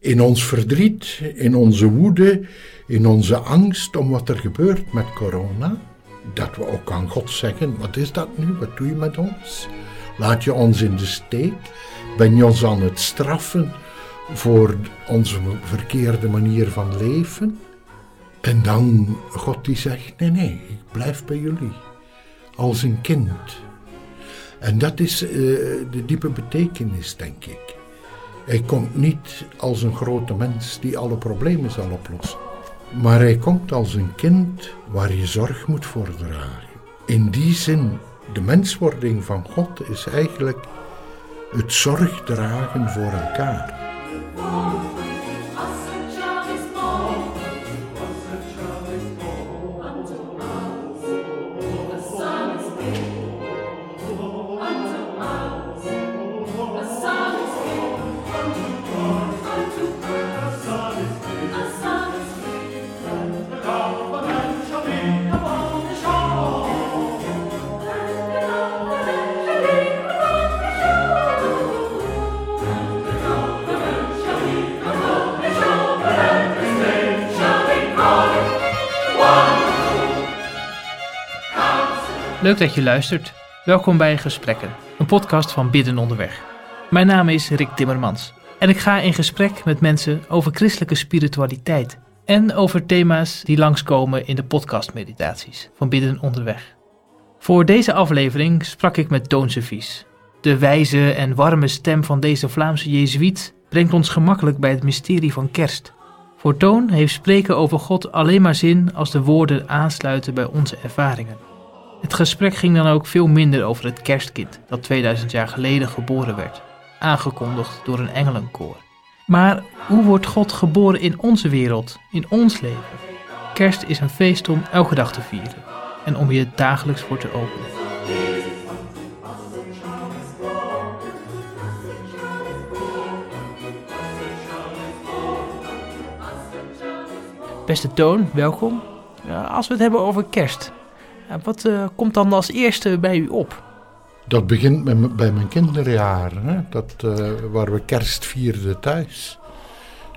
In ons verdriet, in onze woede, in onze angst om wat er gebeurt met corona, dat we ook aan God zeggen: wat is dat nu? Wat doe je met ons? Laat je ons in de steek? Ben je ons aan het straffen voor onze verkeerde manier van leven? En dan God die zegt: nee, nee, ik blijf bij jullie als een kind. En dat is uh, de diepe betekenis, denk ik. Hij komt niet als een grote mens die alle problemen zal oplossen. Maar hij komt als een kind waar je zorg moet voor dragen. In die zin, de menswording van God is eigenlijk het zorgdragen voor elkaar. Leuk dat je luistert. Welkom bij Gesprekken, een podcast van Bidden Onderweg. Mijn naam is Rick Timmermans en ik ga in gesprek met mensen over christelijke spiritualiteit en over thema's die langskomen in de podcastmeditaties van Bidden Onderweg. Voor deze aflevering sprak ik met Toon Vies. De wijze en warme stem van deze Vlaamse Jezuïet brengt ons gemakkelijk bij het mysterie van kerst. Voor Toon heeft spreken over God alleen maar zin als de woorden aansluiten bij onze ervaringen. Het gesprek ging dan ook veel minder over het kerstkind dat 2000 jaar geleden geboren werd, aangekondigd door een engelenkoor. Maar hoe wordt God geboren in onze wereld, in ons leven? Kerst is een feest om elke dag te vieren en om je dagelijks voor te openen. Beste Toon, welkom. Als we het hebben over kerst, wat uh, komt dan als eerste bij u op? Dat begint met, bij mijn kinderjaren, hè? Dat, uh, waar we kerst vierden thuis.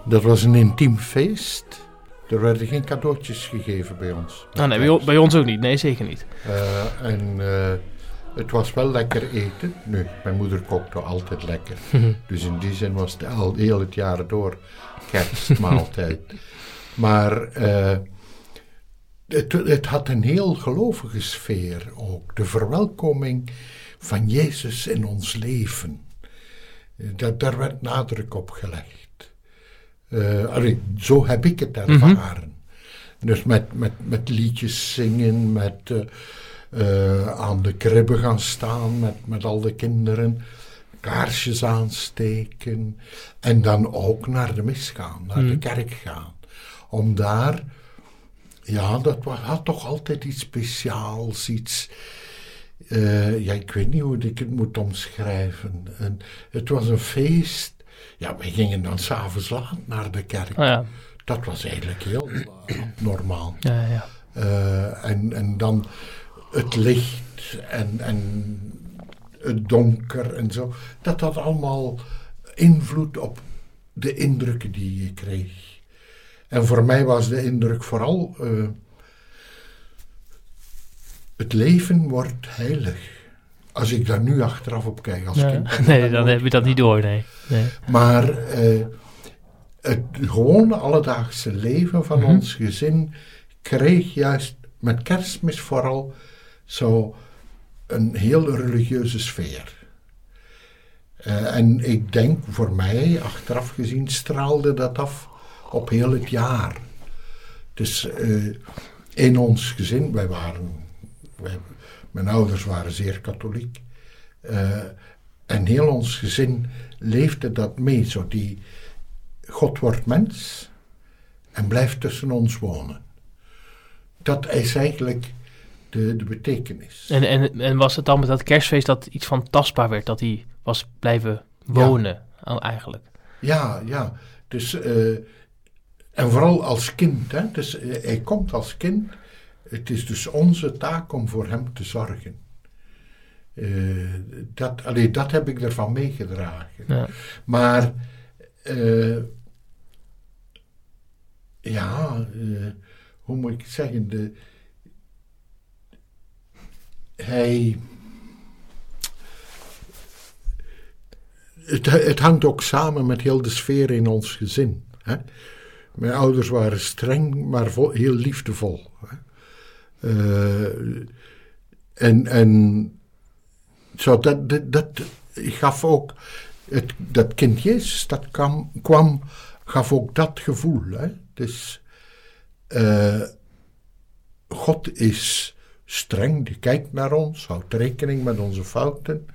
Dat was een intiem feest. Er werden geen cadeautjes gegeven bij ons. Ah, nee, bij, ons ook niet. Nee, zeker niet. Uh, en het was wel lekker eten. Nu, mijn moeder kookte altijd lekker. dus in die zin was het al heel het jaar door kerstmaaltijd. maar het, het, had een heel gelovige sfeer ook. De verwelkoming van Jezus in ons leven. Dat, daar werd nadruk op gelegd. Uh, zo heb ik het ervaren. Dus met, met, met liedjes zingen, met uh, uh, aan de kribben gaan staan met, met al de kinderen, kaarsjes aansteken en dan ook naar de mis gaan, naar de kerk gaan. Om daar ja, dat had toch altijd iets speciaals, iets... Uh, ja, ik weet niet hoe ik het moet omschrijven. En het was een feest. Ja, we gingen dan s'avonds laat naar de kerk. Oh ja. Dat was eigenlijk heel normaal. Ja, ja. Uh, en, en dan het licht en, en het donker en zo. Dat had allemaal invloed op de indrukken die je kreeg. En voor mij was de indruk vooral, uh, het leven wordt heilig. Als ik daar nu achteraf op kijk als kind. Nee, dan heb je dat niet door, nee. nee. Maar uh, het gewone alledaagse leven van mm -hmm. ons gezin kreeg juist met kerstmis vooral zo een heel religieuze sfeer. Uh, en ik denk voor mij, achteraf gezien, straalde dat af op heel het jaar. Dus uh, in ons gezin, wij waren, wij, mijn ouders waren zeer katholiek. Uh, en heel ons gezin leefde dat mee, zo die God wordt mens en blijft tussen ons wonen. Dat is eigenlijk de, de betekenis. En, en, en was het dan met dat kerstfeest dat iets van tastbaar werd, dat hij was blijven wonen ja. eigenlijk? Ja, ja. Dus uh, en vooral als kind. Hè? Dus eh, hij komt als kind. Het is dus onze taak om voor hem te zorgen. Uh, dat, allee, dat heb ik ervan meegedragen. Ja. Maar uh, ja, eh, hoe moet ik het zeggen? De, hij. Het, het hangt ook samen met heel de sfeer in ons gezin. Hè? Mijn ouders waren streng, maar heel liefdevol. Eh, en en zo, dat, dat, gaf ook. Het, dat kind Jezus dat kwam, kwam, gaf ook dat gevoel. Hè? Dus eh, God is streng, die kijkt naar ons, houdt rekening met onze fouten,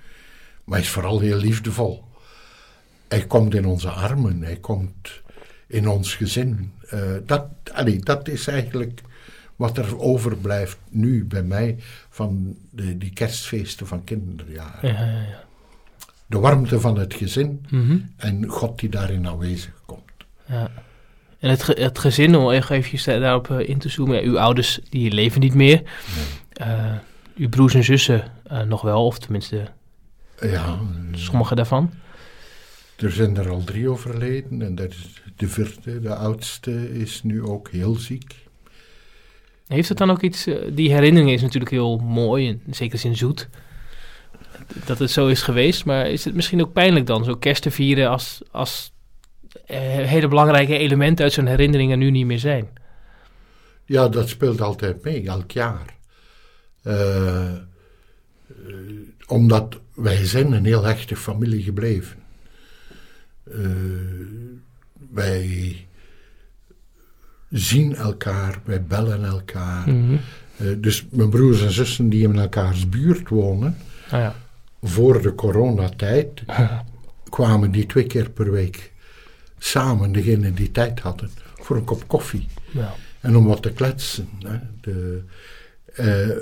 maar is vooral heel liefdevol. Hij komt in onze armen, hij komt in ons gezin. Eh, dat, allee, dat is eigenlijk wat er overblijft nu bij mij van de, die kerstfeesten van kinderjaren. Ja, ja, ja. De warmte van het gezin Mhm. en God die daarin aanwezig komt. Ja. En het, het gezin, om even daarop eh, in te zoomen. Uw ouders die leven niet meer. Eh, uw broers en zussen nog wel, of tenminste Ja, sommige daarvan. Er zijn er al drie overleden en dat is de vierde, de oudste, is nu ook heel ziek. Heeft het dan ook iets... eh, die herinnering is natuurlijk heel mooi, en in zekere zin zoet. Dat het zo is geweest. Maar is het misschien ook pijnlijk dan, zo kerst te vieren... als, als eh, hele belangrijke elementen uit zo'n herinnering er nu niet meer zijn? Ja, dat speelt altijd mee, elk jaar. Eh, omdat wij zijn een heel hechte familie gebleven. Eh, wij zien elkaar, wij bellen elkaar. Mhm. Eh, dus mijn broers en zussen die in elkaars buurt wonen, Ah, ja. voor de coronatijd, kwamen die twee keer per week samen, degenen die tijd hadden, voor een kop koffie. Ja. En om wat te kletsen. Hè. De, eh,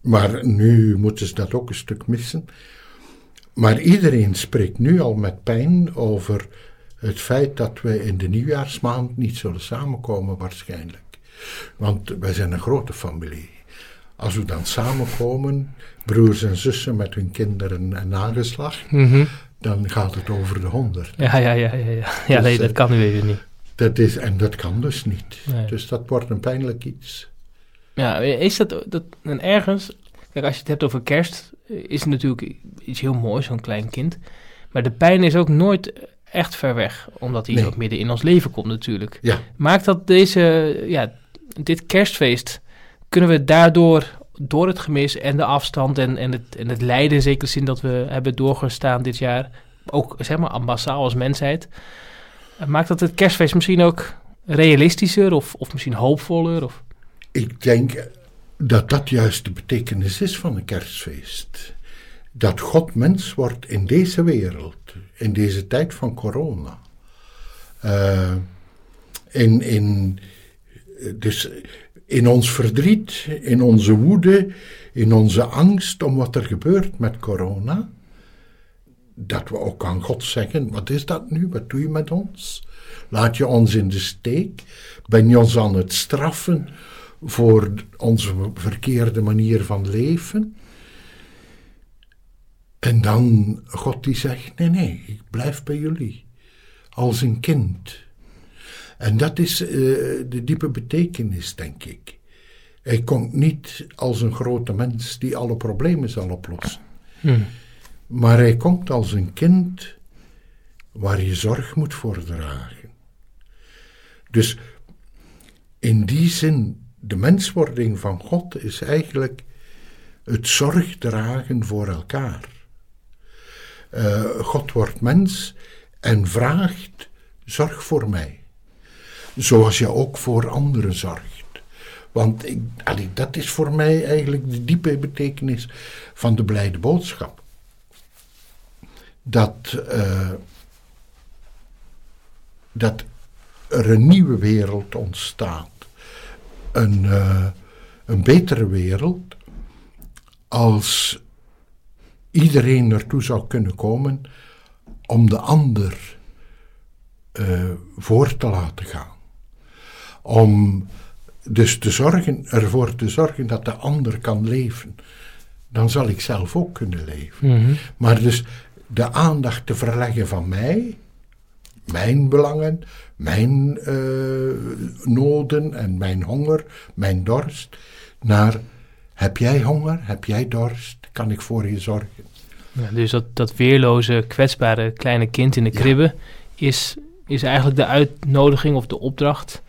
maar nu moeten ze dat ook een stuk missen. Maar iedereen spreekt nu al met pijn over het feit dat we in de nieuwjaarsmaand niet zullen samenkomen waarschijnlijk. Want wij zijn een grote familie. Als we dan samenkomen, broers en zussen met hun kinderen en nageslacht, Mhm. dan gaat het over de honderd. ja, ja, ja, ja, ja. Ja, Dus, nee, eh, dat kan nu even niet. Dat is, en dat kan dus niet. Nee. Dus dat wordt een pijnlijk iets. Ja, is dat, dat en ergens... Kijk, als je het hebt over kerst, eh, is natuurlijk iets heel moois, zo'n klein kind. Maar de pijn is ook nooit echt ver weg, omdat hij Nee. ook midden in ons leven komt natuurlijk. Ja. Maakt dat deze, ja, dit kerstfeest, kunnen we daardoor, door het gemis en de afstand en, en, het, en het lijden in zekere zin dat we hebben doorgestaan dit jaar, ook zeg maar massaal als mensheid, maakt dat het kerstfeest misschien ook realistischer of, of misschien hoopvoller? Of? Ik denk dat dat juist de betekenis is van een kerstfeest. Dat God mens wordt in deze wereld, in deze tijd van corona. Eh, in, in, dus in ons verdriet, in onze woede, in onze angst om wat er gebeurt met corona. Dat we ook aan God zeggen: wat is dat nu? Wat doe je met ons? Laat je ons in de steek? Ben je ons aan het straffen voor onze verkeerde manier van leven? En dan God die zegt: nee, nee, ik blijf bij jullie. Als een kind. En dat is eh, de diepe betekenis, denk ik. Hij komt niet als een grote mens die alle problemen zal oplossen. Hm. Maar hij komt als een kind waar je zorg moet voor dragen. Dus in die zin, de menswording van God is eigenlijk het zorg dragen voor elkaar. Eh, God wordt mens en vraagt: zorg voor mij. Zoals je ook voor anderen zorgt. Want ik, dat is voor mij eigenlijk de diepe betekenis van de blijde boodschap. Dat, eh, dat er een nieuwe wereld ontstaat. Een, eh, een betere wereld. Als iedereen naartoe zou kunnen komen om de ander eh, voor te laten gaan. Om dus te zorgen, ervoor te zorgen dat de ander kan leven. Dan zal ik zelf ook kunnen leven. Mhm. Maar dus de aandacht te verleggen van mij, mijn belangen, mijn eh, noden en mijn honger, mijn dorst, naar heb jij honger, heb jij dorst, kan ik voor je zorgen. Ja, dus dat, dat weerloze, kwetsbare kleine kind in de kribbe is, is eigenlijk de uitnodiging of de opdracht,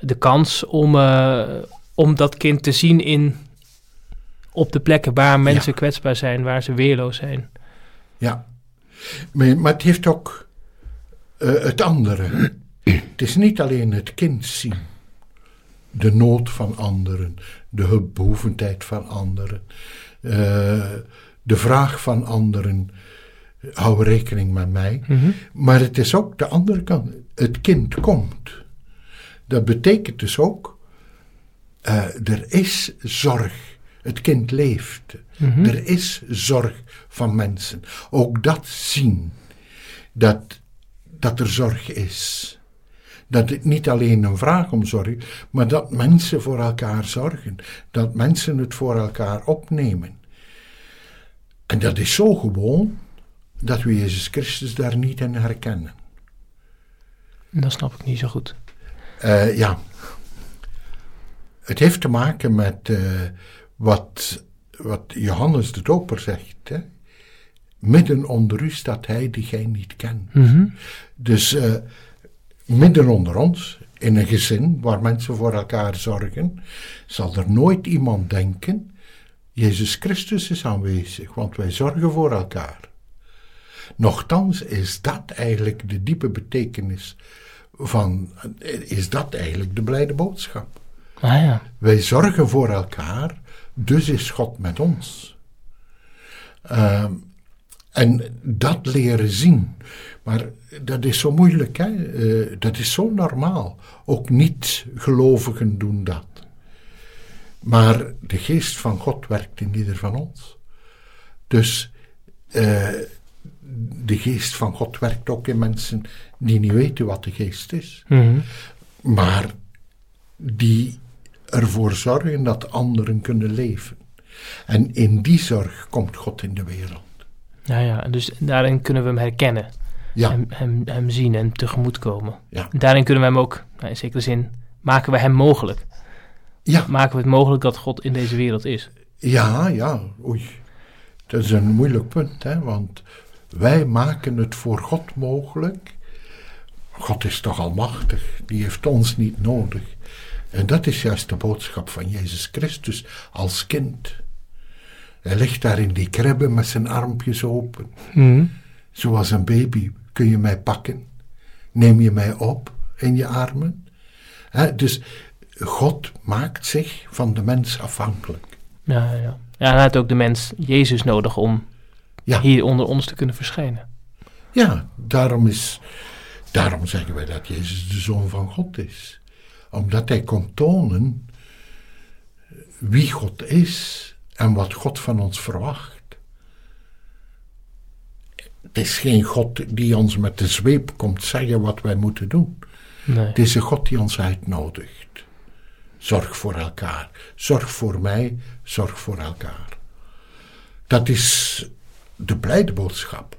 de kans om, uh, om dat kind te zien in, op de plekken waar mensen kwetsbaar zijn, waar ze weerloos zijn. Ja, maar, maar het heeft ook uh, het andere. het is niet alleen het kind zien, de nood van anderen, de hulpbehoevendheid van anderen, uh, de vraag van anderen. Hou rekening met mij. Mhm. Maar het is ook de andere kant. Het kind komt. Dat betekent dus ook, uh, er is zorg. Het kind leeft. Mhm. Er is zorg van mensen. Ook dat zien. Dat, dat er zorg is. Dat het niet alleen een vraag om zorg, maar dat mensen voor elkaar zorgen. Dat mensen het voor elkaar opnemen. En dat is zo gewoon dat we Jezus Christus daar niet in herkennen. Dat snap ik niet zo goed. Uh, ja. Het heeft te maken met uh, wat, wat Johannes de Doper zegt. Hè? Midden onder u staat hij die gij niet kent. Mm -hmm. Dus uh, midden onder ons, in een gezin waar mensen voor elkaar zorgen, zal er nooit iemand denken: Jezus Christus is aanwezig, want wij zorgen voor elkaar. Nochtans is dat eigenlijk de diepe betekenis van, is dat eigenlijk de blijde boodschap. Ah, ja. Wij zorgen voor elkaar, dus is God met ons. Uh, en dat leren zien. Maar dat is zo moeilijk, hè? Uh, dat is zo normaal. Ook niet-gelovigen doen dat. Maar de geest van God werkt in ieder van ons. Dus uh, de geest van God werkt ook in mensen die niet weten wat de geest is. Mm -hmm. Maar die ervoor zorgen dat anderen kunnen leven. En in die zorg komt God in de wereld. Ja, ja, dus daarin kunnen we hem herkennen. Ja. Hem, hem, hem zien en tegemoetkomen. Ja. Daarin kunnen we hem ook, nou, in zekere zin, maken we hem mogelijk. Ja. Maken we het mogelijk dat God in deze wereld is. Ja, ja, oei. Dat is een moeilijk punt, hè, want wij maken het voor God mogelijk. God is toch almachtig, die heeft ons niet nodig. En dat is juist de boodschap van Jezus Christus als kind. Hij ligt daar in die kribbe met zijn armpjes open. Mm. Zoals een baby kun je mij pakken. Neem je mij op in je armen. He, dus God maakt zich van de mens afhankelijk. Ja, ja. ja hij had ook de mens Jezus nodig om ja. hier onder ons te kunnen verschijnen. Ja, daarom, is, daarom zeggen wij dat Jezus de Zoon van God is. Omdat hij komt tonen wie God is en wat God van ons verwacht. Het is geen God die ons met de zweep komt zeggen wat wij moeten doen. Nee. Het is een God die ons uitnodigt. Zorg voor elkaar. Zorg voor mij. Zorg voor elkaar. Dat is de blijde boodschap.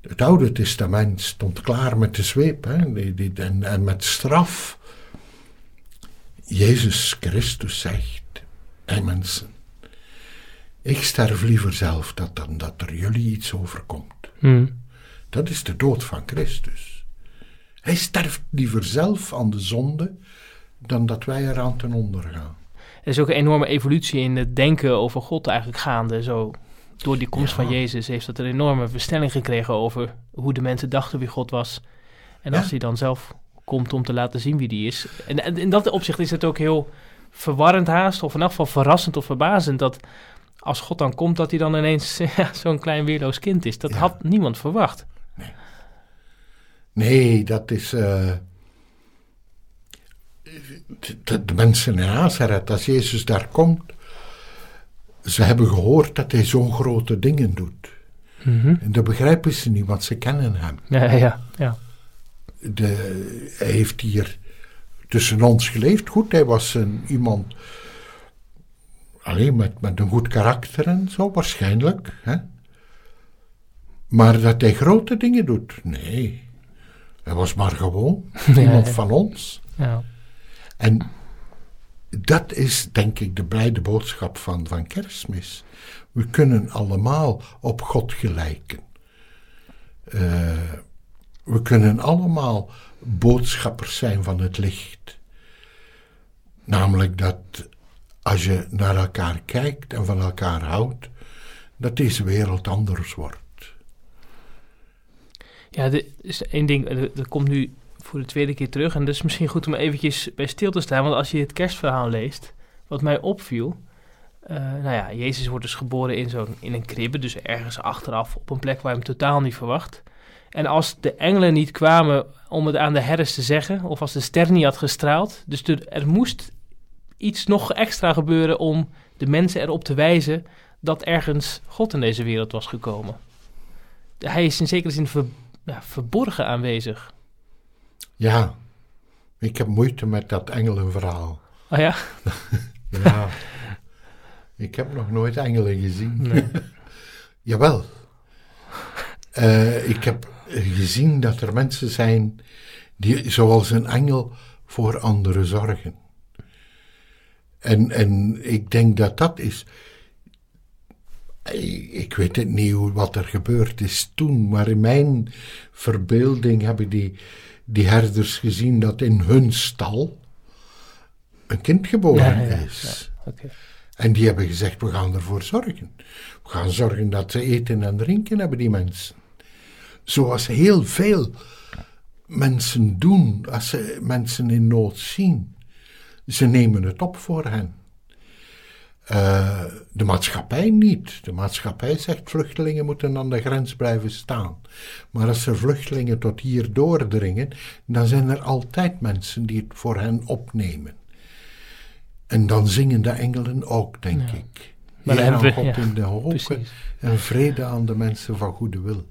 Het Oude Testament stond klaar met de zweep hè, en met straf. Jezus Christus zegt: Hé mensen, ik sterf liever zelf dat, dan dat er jullie iets overkomt. Mm. Dat is de dood van Christus. Hij sterft liever zelf aan de zonde dan dat wij eraan ten onder gaan. Er is ook een enorme evolutie in het denken over God eigenlijk gaande. Zo, door die komst Ja. van Jezus heeft dat een enorme verstelling gekregen over hoe de mensen dachten wie God was. En als Ja. hij dan zelf komt om te laten zien wie die is. En, en in dat opzicht is het ook heel verwarrend haast, of in elk geval verrassend of verbazend, dat als God dan komt, dat hij dan ineens ja, zo'n klein weerloos kind is. Dat Ja. had niemand verwacht. Nee, dat is. eh, de, de mensen in Nazareth, als Jezus daar komt, ze hebben gehoord dat hij zo'n grote dingen doet. Mhm. En dat begrijpen ze niet, want ze kennen hem. Ja, ja, ja. De, hij heeft hier tussen ons geleefd. Goed, hij was een, iemand alleen met, met een goed karakter en zo, waarschijnlijk. Hè? Maar dat hij grote dingen doet, nee. Hij was maar gewoon, iemand van ons. Ja. En dat is denk ik de blijde boodschap van, van kerstmis. We kunnen allemaal op God gelijken. Eh, we kunnen allemaal boodschappers zijn van het licht. Namelijk dat als je naar elkaar kijkt en van elkaar houdt, dat deze wereld anders wordt. Ja, er is één ding, er, er komt nu voor de tweede keer terug. En dat is misschien goed om eventjes bij stil te staan. Want als je het kerstverhaal leest, wat mij opviel. eh, nou ja, Jezus wordt dus geboren in, zo'n, in een kribbe, dus ergens achteraf op een plek waar je hem totaal niet verwacht. En als de engelen niet kwamen om het aan de herders te zeggen, of als de ster niet had gestraald, dus er, er moest iets nog extra gebeuren om de mensen erop te wijzen dat ergens God in deze wereld was gekomen. Hij is in zekere zin ver- ja, verborgen aanwezig. Ja, ik heb moeite met dat engelenverhaal. Oh ja? Ja, ik heb nog nooit engelen gezien. Nee. Jawel. Eh, ik heb gezien dat er mensen zijn die, zoals een engel, voor anderen zorgen. En, en ik denk dat dat is. Ik weet het niet hoe- wat er gebeurd is toen, maar in mijn verbeelding hebben die, die herders gezien dat in hun stal een kind geboren Ja, ja, is. En die hebben gezegd, we gaan ervoor zorgen. We gaan zorgen dat ze eten en drinken hebben, die mensen. Zoals heel veel mensen doen als ze mensen in nood zien. Ze nemen het op voor hen. Eh, de maatschappij niet. De maatschappij zegt vluchtelingen moeten aan de grens blijven staan. Maar als er vluchtelingen tot hier doordringen, dan zijn er altijd mensen die het voor hen opnemen. En dan zingen de engelen ook, denk Ja. ik. Maar dan Heer aan God ja, in de precies. en vrede aan de mensen van goede wil.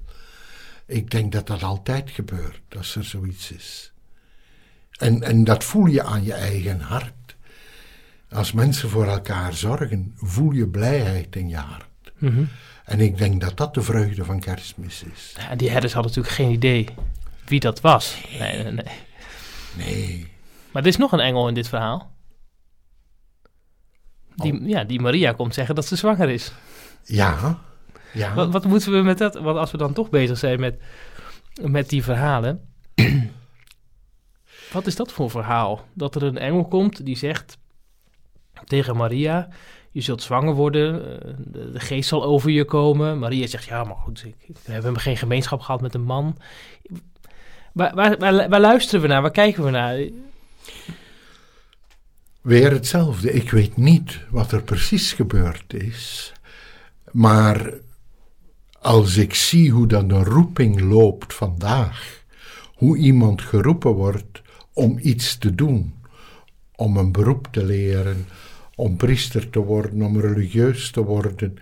Ik denk dat dat altijd gebeurt als er zoiets is. En, en dat voel je aan je eigen hart. Als mensen voor elkaar zorgen, voel je blijheid in je hart. Mhm. En ik denk dat dat de vreugde van kerstmis is. Ja, die herders hadden natuurlijk geen idee wie dat was. Nee, nee, nee. Nee, Maar er is nog een engel in dit verhaal. Die, ja, die Maria komt zeggen dat ze zwanger is. ja, ja. Wat, wat moeten we met dat? Want als we dan toch bezig zijn met, met die verhalen. wat is dat voor verhaal? Dat er een engel komt die zegt tegen Maria: Je zult zwanger worden, eh, de, de geest zal over je komen. Maria zegt: Ja, maar goed, ik, ik, we hebben geen gemeenschap gehad met een man. Waar, waar, waar, waar luisteren we naar? Waar kijken we naar? Weer hetzelfde. Ik weet niet wat er precies gebeurd is. Maar als ik zie hoe dan een roeping loopt vandaag, hoe iemand geroepen wordt om iets te doen, om een beroep te leren, om priester te worden, om religieus te worden,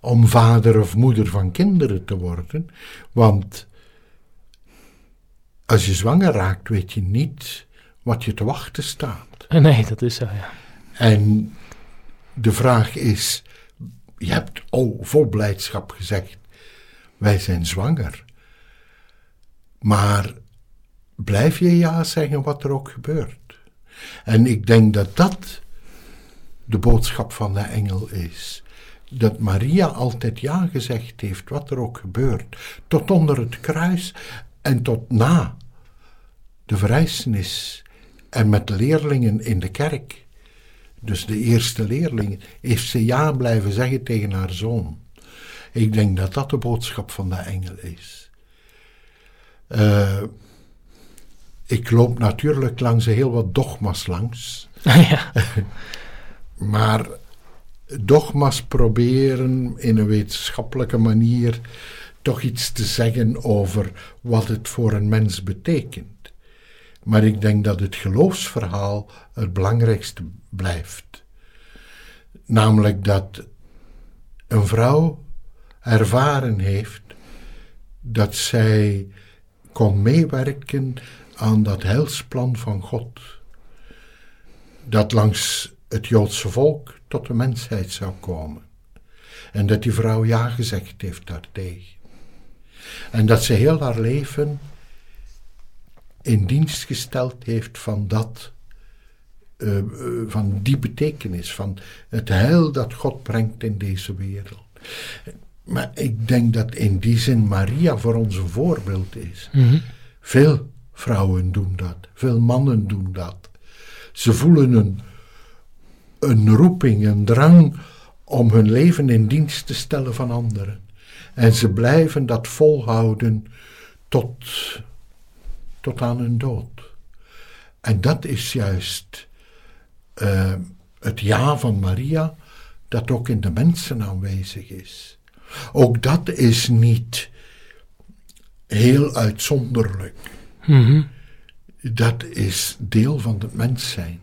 om vader of moeder van kinderen te worden. Want als je zwanger raakt, weet je niet wat je te wachten staat. Nee, dat is zo, ja. En de vraag is: je hebt oh, vol blijdschap gezegd, wij zijn zwanger. Maar blijf je ja zeggen wat er ook gebeurt? En ik denk dat dat de boodschap van de engel is. Dat Maria altijd ja gezegd heeft, wat er ook gebeurt. Tot onder het kruis en tot na de verrijzenis. En met de leerlingen in de kerk. Dus de eerste leerlingen, heeft ze ja blijven zeggen tegen haar zoon. Ik denk dat dat de boodschap van de engel is. Eh, ik loop natuurlijk langs heel wat dogma's langs. ja. Maar dogma's proberen in een wetenschappelijke manier toch iets te zeggen over wat het voor een mens betekent. Maar ik denk dat het geloofsverhaal het belangrijkste blijft. Namelijk dat een vrouw ervaren heeft dat zij kon meewerken aan dat heilsplan van God. Dat langs het Joodse volk tot de mensheid zou komen. En dat die vrouw ja gezegd heeft daartegen. En dat ze heel haar leven in dienst gesteld heeft van dat, eh, eh, van die betekenis, van het heil dat God brengt in deze wereld. Maar ik denk dat in die zin Maria voor ons een voorbeeld is. Veel vrouwen doen dat, veel mannen doen dat. Ze voelen een, een roeping, een drang om hun leven in dienst te stellen van anderen. En ze blijven dat volhouden tot, tot aan hun dood. En dat is juist uh, het ja van Maria, dat ook in de mensen aanwezig is. Ook dat is niet heel uitzonderlijk. Mhm. Dat is deel van het mens zijn.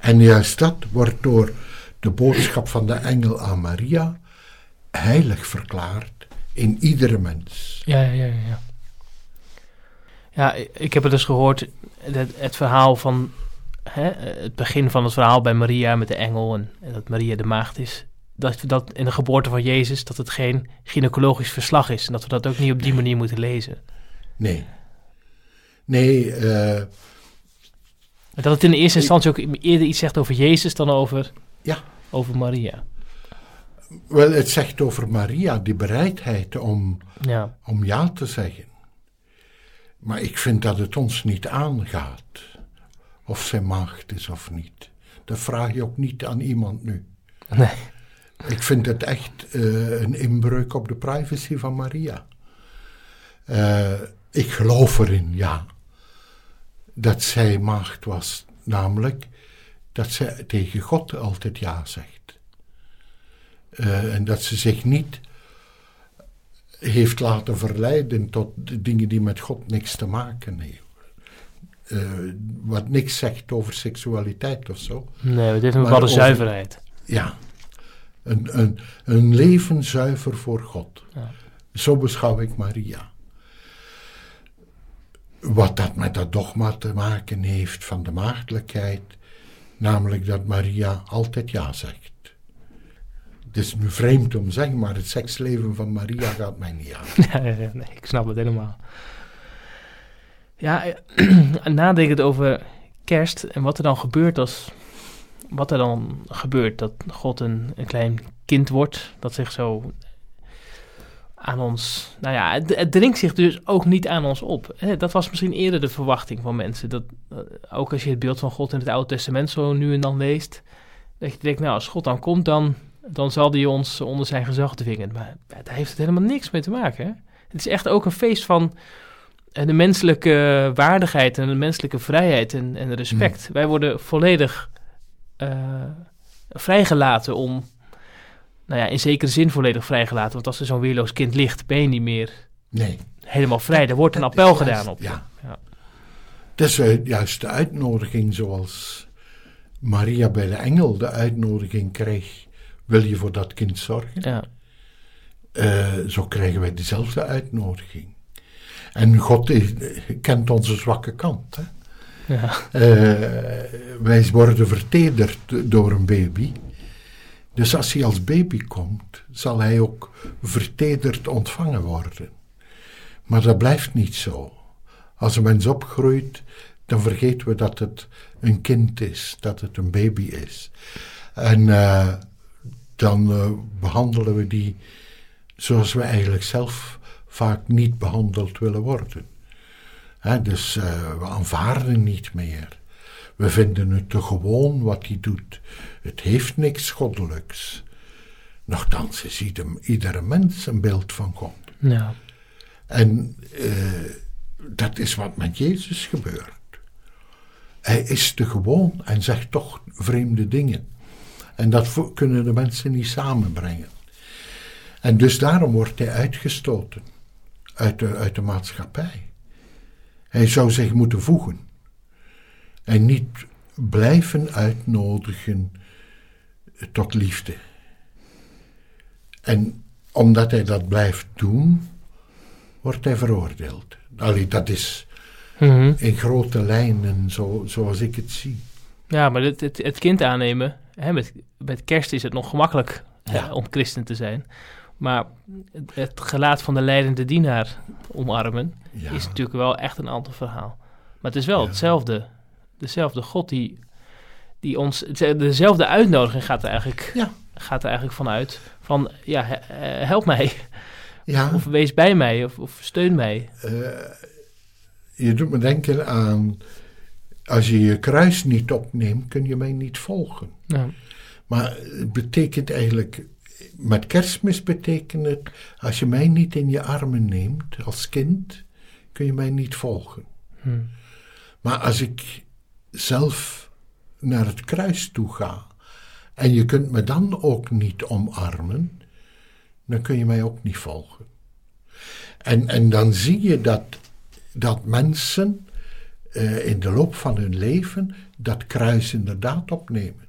En juist dat wordt door de boodschap van de engel aan Maria heilig verklaard in iedere mens. Ja, ja, ja. Ja, ja ik heb het dus gehoord, het, het verhaal van hè, het begin van het verhaal bij Maria met de engel en, en dat Maria de maagd is. Dat, dat in de geboorte van Jezus, dat het geen gynaecologisch verslag is. En dat we dat ook niet op die manier moeten lezen. Nee. Nee, eh, Dat het in de eerste instantie ook eerder iets zegt over Jezus dan over, ja. over Maria. Wel, het zegt over Maria, die bereidheid om Ja, om ja te zeggen. Maar ik vind dat het ons niet aangaat of zij maagd is of niet. Dat vraag je ook niet aan iemand nu. nee. Ik vind het echt eh, een inbreuk op de privacy van Maria. Eh, ik geloof erin, ja, dat zij maagd was. Namelijk dat zij tegen God altijd ja zegt. Eh, en dat ze zich niet heeft laten verleiden tot dingen die met God niks te maken hebben. Wat niks zegt over seksualiteit of zo. Nee, het heeft een bepaalde zuiverheid. Ja, een, een, een leven zuiver voor God. Ja. Zo beschouw ik Maria. Wat dat met dat dogma te maken heeft van de maagdelijkheid, namelijk dat Maria altijd ja zegt. Het is nu vreemd om te zeggen, maar het seksleven van Maria gaat mij niet aan. Nee, ik snap het helemaal. Ja, eh, nadenkend over kerst en wat er dan gebeurt als... Wat er dan gebeurt, dat God een, een klein kind wordt, dat zich zo aan ons... Nou ja, het, het dringt zich dus ook niet aan ons op. Hè, Dat was misschien eerder de verwachting van mensen. Dat, eh, ook als je het beeld van God in het Oude Testament zo nu en dan leest... Dat je denkt, nou, als God dan komt, dan, dan zal hij ons onder zijn gezag dwingen. Maar daar heeft het helemaal niks mee te maken. Hè? Het is echt ook een feest van eh, de menselijke waardigheid en de menselijke vrijheid en, en respect. Wij worden volledig vrijgelaten om, nou ja, in zekere zin volledig vrijgelaten. Want als er zo'n weerloos kind ligt, ben je niet meer Nee. helemaal vrij. Er wordt een appel juist, gedaan op. ja. Ja. Dat is eh, juist de uitnodiging zoals Maria bij de engel de uitnodiging kreeg. Wil je voor dat kind zorgen? Ja. Eh, zo krijgen wij dezelfde uitnodiging. En God is- kent onze zwakke kant. Hè? Ja. Eh, wij worden vertederd door een baby. Dus als hij als baby komt, zal hij ook vertederd ontvangen worden. Maar dat blijft niet zo. Als een mens opgroeit, dan vergeten we dat het een kind is, dat het een baby is. En eh, dan eh, behandelen we die zoals we eigenlijk zelf vaak niet behandeld willen worden. Dus eh, we aanvaarden niet meer. We vinden het te gewoon wat hij doet. Het heeft niks goddelijks. Nochtans is ieder, iedere mens een beeld van God. Ja. En eh, dat is wat met Jezus gebeurt. Hij is te gewoon en zegt toch vreemde dingen. En dat kunnen de mensen niet samenbrengen. En dus daarom wordt hij uitgestoten uit de, uit de maatschappij. Hij zou zich moeten voegen. En niet blijven uitnodigen tot liefde. En omdat hij dat blijft doen, wordt hij veroordeeld. Allee, dat is Mhm. in grote lijnen zo, zoals ik het zie. Ja, maar het, het, het kind aannemen, hè, met, met kerst is het nog gemakkelijk Ja. om christen te zijn. Maar het, gelaat van de leidende dienaar omarmen Ja, is natuurlijk wel echt een ander verhaal. Maar het is wel hetzelfde, dezelfde God die, die ons, dezelfde uitnodiging gaat er eigenlijk, Ja. gaat er eigenlijk vanuit. Van, ja, he- help mij. Ja, Of wees bij mij, of, of steun mij. eh, je doet me denken aan... Als je je kruis niet opneemt, kun je mij niet volgen. Maar het betekent eigenlijk... Met kerstmis betekent het... Als je mij niet in je armen neemt als kind, kun je mij niet volgen. Hm. Maar als ik zelf naar het kruis toe ga en je kunt me dan ook niet omarmen, dan kun je mij ook niet volgen. En, en dan zie je dat, dat mensen eh, in de loop van hun leven dat kruis inderdaad opnemen.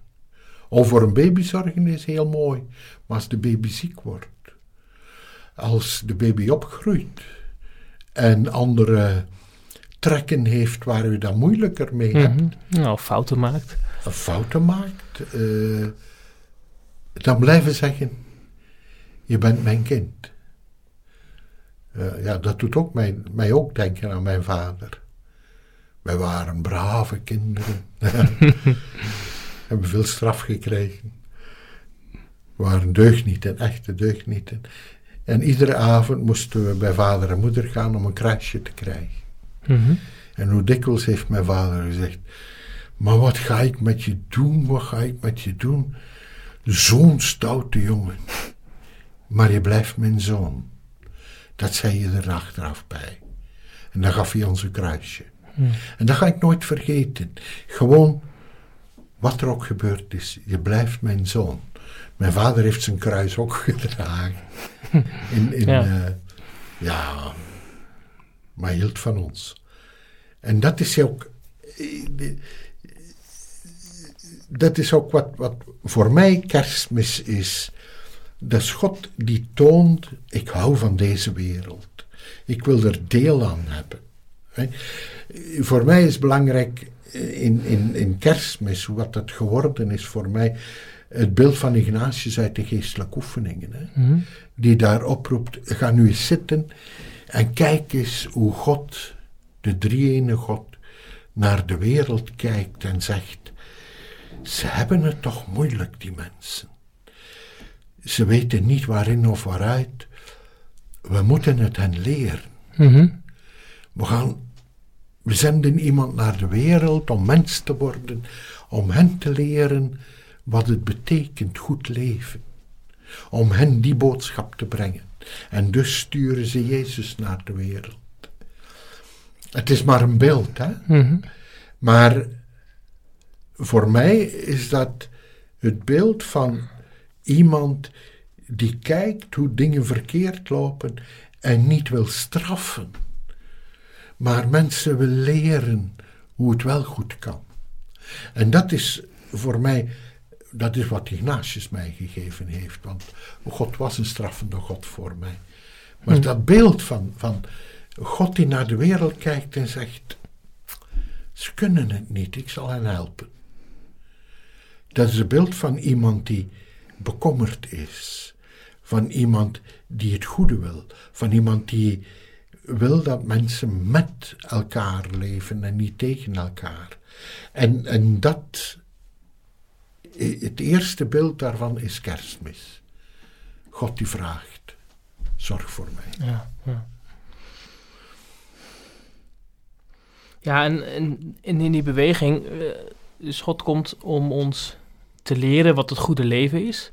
Over een baby zorgen is heel mooi, maar als de baby ziek wordt, als de baby opgroeit en andere trekken heeft waar u dan moeilijker mee hebt, Mhm. Nou, fouten maakt. of fouten maakt, eh, dan blijven zeggen: Je bent mijn kind. Eh, ja, dat doet ook mij, mij ook denken aan mijn vader. Wij waren brave kinderen. Hebben veel straf gekregen. We waren deugnieten, echte deugnieten. En iedere avond moesten we bij vader en moeder gaan om een kruisje te krijgen. Mhm. En hoe dikwijls heeft mijn vader gezegd: Maar wat ga ik met je doen? Wat ga ik met je doen? Zo'n stoute jongen. Maar je blijft mijn zoon. Dat zei je er achteraf bij. En dan gaf hij ons een kruisje. En dat ga ik nooit vergeten. Gewoon, wat er ook gebeurd is, je blijft mijn zoon. Mijn vader heeft zijn kruis ook gedragen. In, in, Ja. ja. ja, maar hield van ons. En dat is ook. eh, Dat is ook wat, wat voor mij kerstmis is. Dat is God die toont: ik hou van deze wereld. Ik wil er deel aan hebben. Voor mij is belangrijk in, in, in kerstmis, wat dat geworden is voor mij, het beeld van Ignatius uit de geestelijke oefeningen. Hè Mhm. die daar oproept, ga nu eens zitten en kijk eens hoe God, de drie-ene God, naar de wereld kijkt en zegt, ze hebben het toch moeilijk, die mensen. Ze weten niet waarin of waaruit. We moeten het hen leren. Mhm. We gaan, we zenden iemand naar de wereld om mens te worden, om hen te leren wat het betekent goed leven. Om hen die boodschap te brengen. En dus sturen ze Jezus naar de wereld. Het is maar een beeld, hè? Mhm. Maar voor mij is dat het beeld van iemand die kijkt hoe dingen verkeerd lopen en niet wil straffen, maar mensen wil leren hoe het wel goed kan. En dat is voor mij, dat is wat Ignatius mij gegeven heeft, want God was een straffende God voor mij. Maar dat beeld van, van God die naar de wereld kijkt en zegt, ze kunnen het niet, ik zal hen helpen. Dat is het beeld van iemand die bekommerd is. Van iemand die het goede wil. Van iemand die wil dat mensen met elkaar leven en niet tegen elkaar. En, en dat, het eerste beeld daarvan is kerstmis. God die vraagt, zorg voor mij. Ja, ja. Ja, en, in die beweging, eh, dus God komt om ons te leren wat het goede leven is.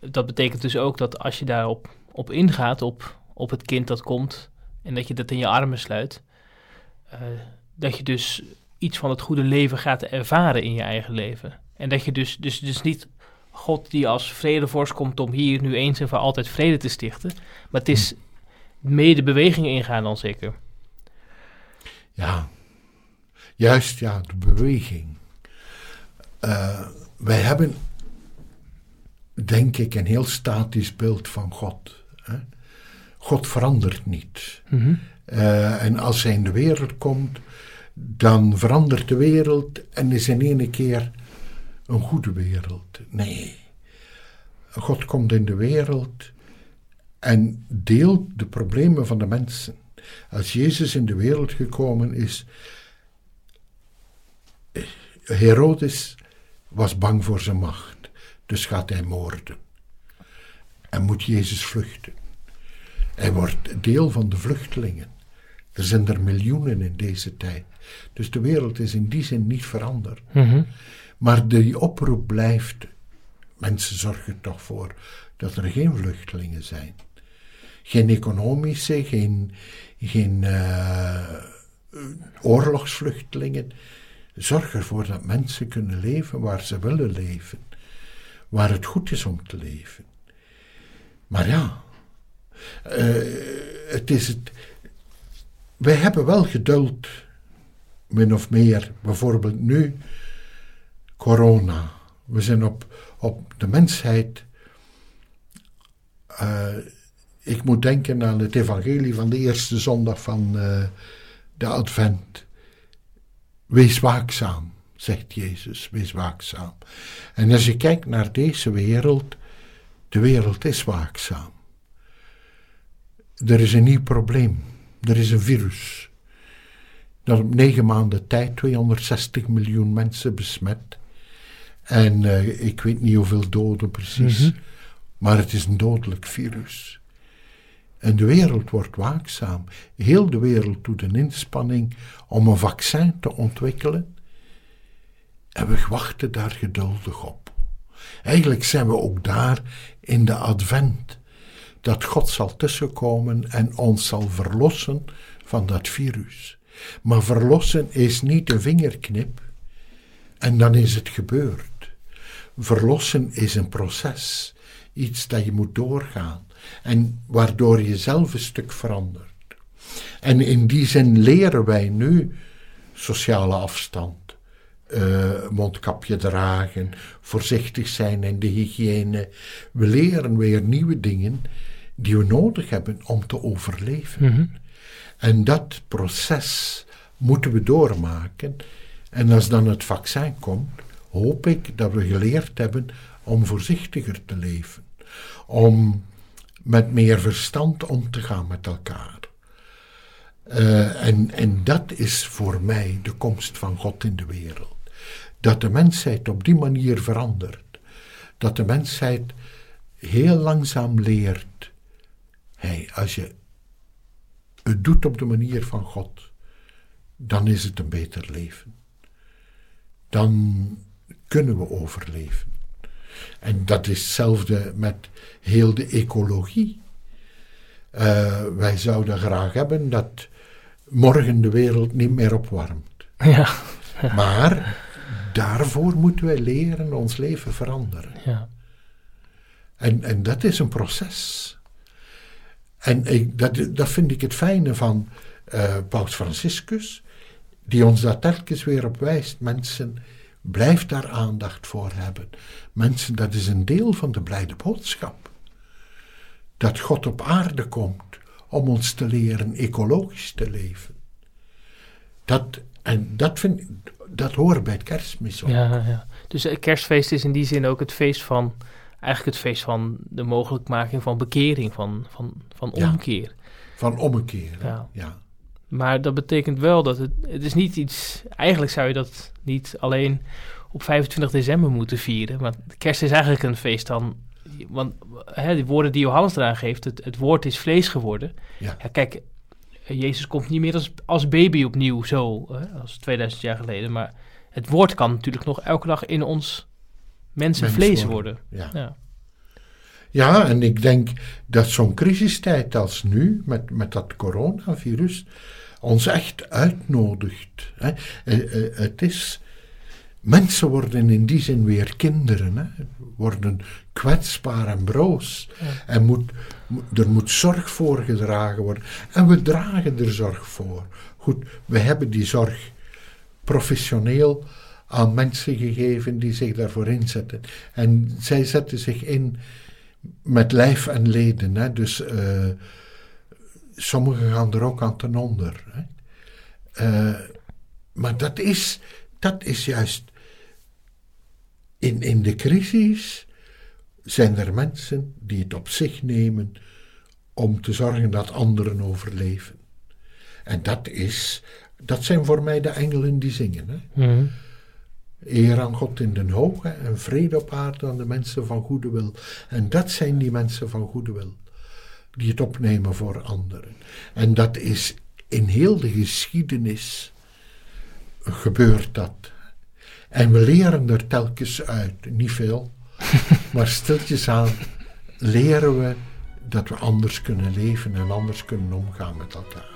Dat betekent dus ook dat als je daarop op ingaat, op, op het kind dat komt, en dat je dat in je armen sluit, eh, dat je dus iets van het goede leven gaat ervaren in je eigen leven. En dat je dus, dus, dus niet God die als vredevorst komt om hier nu eens en voor altijd vrede te stichten, maar het is mede bewegingen ingaan dan zeker. Ja, juist ja, de beweging. Eh, wij hebben, denk ik, een heel statisch beeld van God. Hè? God verandert niet. Mhm. Eh, en als hij in de wereld komt, dan verandert de wereld en is in ene keer een goede wereld. Nee. God komt in de wereld en deelt de problemen van de mensen. Als Jezus in de wereld gekomen is, Herodes was bang voor zijn macht, dus gaat hij moorden. En moet Jezus vluchten. Hij wordt deel van de vluchtelingen. Er zijn er miljoenen in deze tijd. Dus de wereld is in die zin niet veranderd. Mhm. Maar die oproep blijft. Mensen zorgen toch voor dat er geen vluchtelingen zijn. Geen economische, geen, geen eh, oorlogsvluchtelingen. Zorg ervoor dat mensen kunnen leven waar ze willen leven. Waar het goed is om te leven. Maar ja, het is het. Wij hebben wel geduld, min of meer. Bijvoorbeeld nu, corona. We zijn op, op de mensheid. eh, ik moet denken aan het evangelie van de eerste zondag van eh, de Advent. Wees waakzaam, zegt Jezus, wees waakzaam. En als je kijkt naar deze wereld, de wereld is waakzaam. Er is een nieuw probleem. Er is een virus. Dat op negen maanden tijd 260 miljoen mensen besmet. En eh, ik weet niet hoeveel doden precies. Mhm. Maar het is een dodelijk virus. En de wereld wordt waakzaam. Heel de wereld doet een inspanning om een vaccin te ontwikkelen. En we wachten daar geduldig op. Eigenlijk zijn we ook daar in de advent. Dat God zal tussenkomen en ons zal verlossen van dat virus. Maar verlossen is niet een vingerknip en dan is het gebeurd. Verlossen is een proces, iets dat je moet doorgaan en waardoor je zelf een stuk verandert. En in die zin leren wij nu sociale afstand, eh, mondkapje dragen, voorzichtig zijn in de hygiëne. We leren weer nieuwe dingen die we nodig hebben om te overleven. Mhm. En dat proces moeten we doormaken. En als dan het vaccin komt, hoop ik dat we geleerd hebben om voorzichtiger te leven. Om met meer verstand om te gaan met elkaar. Eh, en, en dat is voor mij de komst van God in de wereld. Dat de mensheid op die manier verandert. Dat de mensheid heel langzaam leert. Hey, als je het doet op de manier van God, dan is het een beter leven. Dan kunnen we overleven. En dat is hetzelfde met heel de ecologie. Eh, wij zouden graag hebben dat morgen de wereld niet meer opwarmt. Ja, Maar daarvoor moeten wij leren ons leven veranderen. ja. En, en dat is een proces. En dat, dat vind ik het fijne van eh, Paus Franciscus, die ons daar telkens weer op wijst. Mensen, blijf daar aandacht voor hebben. Mensen, dat is een deel van de blijde boodschap. Dat God op aarde komt om ons te leren ecologisch te leven. Dat, en dat, vind, dat hoort bij het kerstmis ook. Ja, ja. Dus het kerstfeest is in die zin ook het feest van, eigenlijk het feest van de mogelijkmaking van bekering, van, van, van Ja. omkeer. Van ommekeer. Ja. ja. Maar dat betekent wel dat het, het is niet iets, eigenlijk zou je dat niet alleen op 25 december moeten vieren. Want kerst is eigenlijk een feest dan, want hè, die woorden die Johannes eraan geeft, het, het woord is vlees geworden. Ja. Ja, kijk, Jezus komt niet meer als, als baby opnieuw, zo, hè, als 2000 jaar geleden. Maar het woord kan natuurlijk nog elke dag in ons mensen Mens vlees worden. worden. Ja. Ja. Ja, en ik denk dat zo'n crisistijd als nu, met, met dat coronavirus, ons echt uitnodigt. Hè. Eh, eh, Het is. Mensen worden in die zin weer kinderen, hè. worden kwetsbaar en broos. En moet, mo- er moet zorg voor gedragen worden. En we dragen er zorg voor. Goed, we hebben die zorg professioneel aan mensen gegeven die zich daarvoor inzetten. En zij zetten zich in met lijf en leden. Hè? Dus eh, sommigen gaan er ook aan ten onder. Hè? Eh, maar dat is, dat is juist. In, in de crisis zijn er mensen die het op zich nemen om te zorgen dat anderen overleven. En dat is, dat zijn voor mij de engelen die zingen. Hè? Mhm. Eer aan God in den hoge en vrede op aarde aan de mensen van goede wil. En dat zijn die mensen van goede wil. Die het opnemen voor anderen. En dat is in heel de geschiedenis gebeurt dat. En we leren er telkens uit. Niet veel, maar stiltjes aan leren we dat we anders kunnen leven en anders kunnen omgaan met elkaar.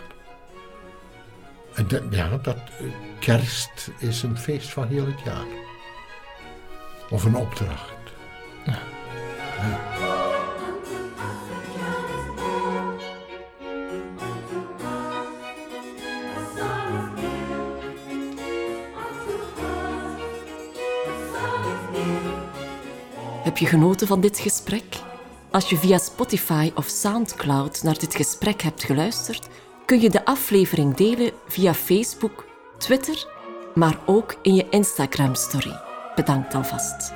En dat, ja, dat, eh, kerst is een feest van heel het jaar. Of een opdracht. Ja. Heb je genoten van dit gesprek? Als je via Spotify of SoundCloud naar dit gesprek hebt geluisterd, kun je de aflevering delen via Facebook, Twitter, maar ook in je Instagram-story. Bedankt alvast.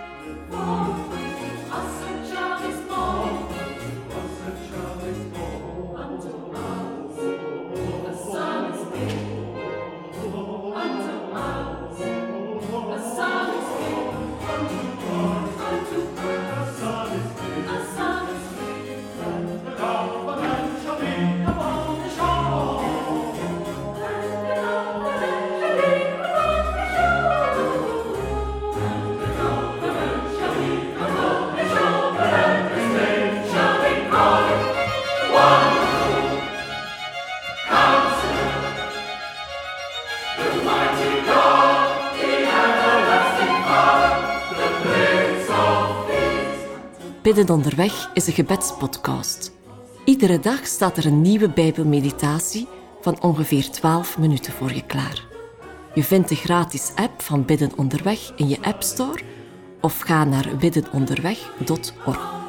Bidden onderweg is een gebedspodcast. Iedere dag staat er een nieuwe Bijbelmeditatie van ongeveer 12 minuten voor je klaar. Je vindt de gratis app van Bidden onderweg in je App Store of ga naar biddenonderweg.org.